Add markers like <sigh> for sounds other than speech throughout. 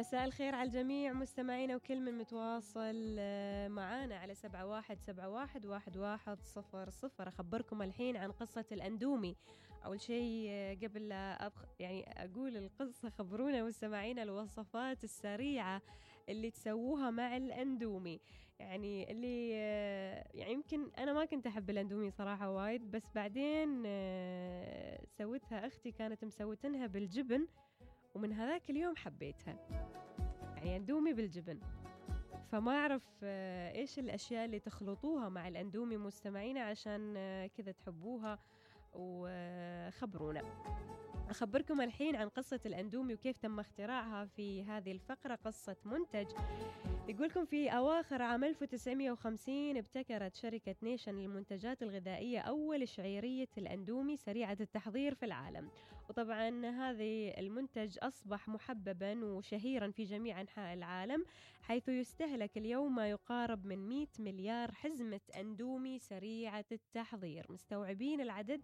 مساء الخير على الجميع مستمعينا وكل من متواصل آه، معانا على سبعة واحد سبعة واحد واحد واحد صفر صفر. أخبركم الحين عن قصة الأندومي. أول شيء آه، قبل لا أبخ يعني أقول القصة خبرونا مستمعينا الوصفات السريعة اللي تسووها مع الأندومي. يعني اللي آه، يعني يمكن أنا ما كنت أحب الأندومي صراحة وايد بس بعدين سوتها أختي كانت مسوتنها بالجبن. ومن هذاك اليوم حبيتها. يعني أندومي بالجبن. فما أعرف آه، إيش الأشياء اللي تخلطوها مع الأندومي مستمعينا عشان آه، كذا تحبوها؟ وخبرونا. أخبركم الحين عن قصة الأندومي وكيف تم اختراعها في هذه الفقرة قصة منتج. يقولكم في أواخر عام 1950 ابتكرت شركة نيشن للمنتجات الغذائية أول شعيرية الأندومي سريعة التحضير في العالم. وطبعا هذا المنتج أصبح محببا وشهيرا في جميع أنحاء العالم حيث يستهلك اليوم ما يقارب من 100 مليار حزمة أندومي سريعة التحضير. مستوعبين العدد؟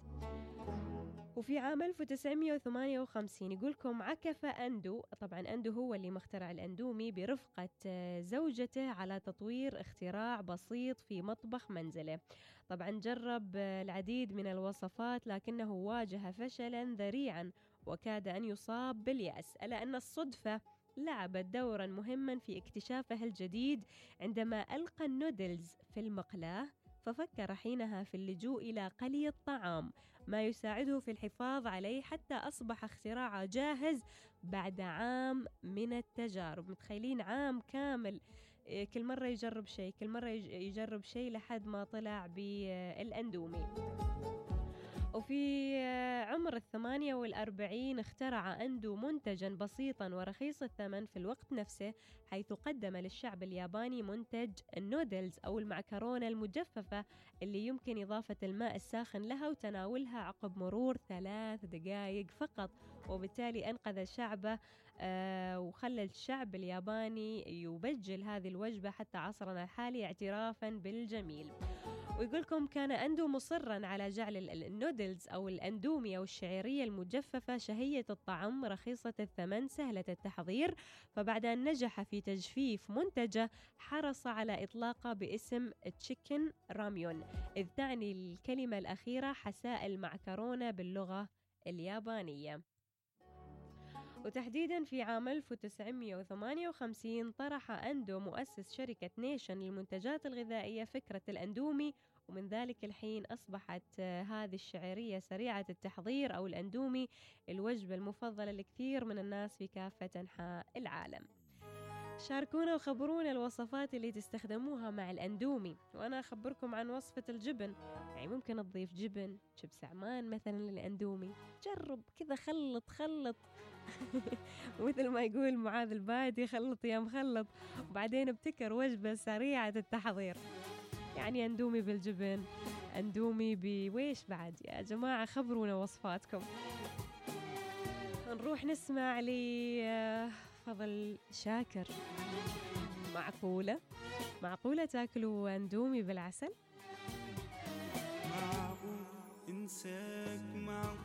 وفي عام 1958 يقولكم عكف أندو. طبعا أندو هو اللي مخترع الأندومي برفقة آه، زوجته على تطوير اختراع بسيط في مطبخ منزله. طبعا جرب آه، العديد من الوصفات لكنه واجه فشلا ذريعا وكاد أن يصاب باليأس. ألا أن الصدفة لعبت دورا مهما في اكتشافه الجديد عندما ألقى النودلز في المقلاة. ففكر حينها في اللجوء إلى قلي الطعام ما يساعده في الحفاظ عليه حتى أصبح اختراعه جاهز بعد عام من التجارب. متخيلين عام كامل إيه، كل مرة يجرب شيء كل مرة يجرب شيء لحد ما طلع بالأندومي. وفي عمر الثمانية والأربعين اخترع أندو منتجا بسيطا ورخيص الثمن في الوقت نفسه حيث قدم للشعب الياباني منتج النودلز أو المعكرونة المجففة اللي يمكن إضافة الماء الساخن لها وتناولها عقب مرور ثلاث دقائق فقط. وبالتالي أنقذ شعبه آه وخلى الشعب الياباني يبجل هذه الوجبة حتى عصرنا الحالي اعترافا بالجميل. ويقولكم كان أندو مصرا على جعل النودلز أو الأندومي أو الشعيرية المجففة شهية الطعم رخيصة الثمن سهلة التحضير. فبعد أن نجح في تجفيف منتجه حرص على إطلاقه باسم تشيكن راميون. إذ تعني الكلمة الأخيرة حساء المعكرونة باللغة اليابانية. وتحديدا في عام 1958 طرح أندو مؤسس شركة نيشن للمنتجات الغذائية فكرة الأندومي ومن ذلك الحين أصبحت هذه الشعيرية سريعة التحضير أو الأندومي الوجبة المفضلة لكثير من الناس في كافة أنحاء العالم. شاركونا وخبرونا الوصفات اللي تستخدموها مع الأندومي وأنا أخبركم عن وصفة الجبن. يعني ممكن تضيف جبن شبس عمان مثلا للأندومي. جرب كذا خلط خلط. <laughs> مثل ما يقول معاذ البادي خلط يا مخلط. وبعدين ابتكر وجبة سريعة التحضير. يعني أندومي بالجبن أندومي بويش بعد. يا جماعة خبرونا وصفاتكم. نروح نسمع لي آه، فضل شاكر. معقولة؟ معقولة تاكلوا أندومي بالعسل؟ معقول انساك معقول.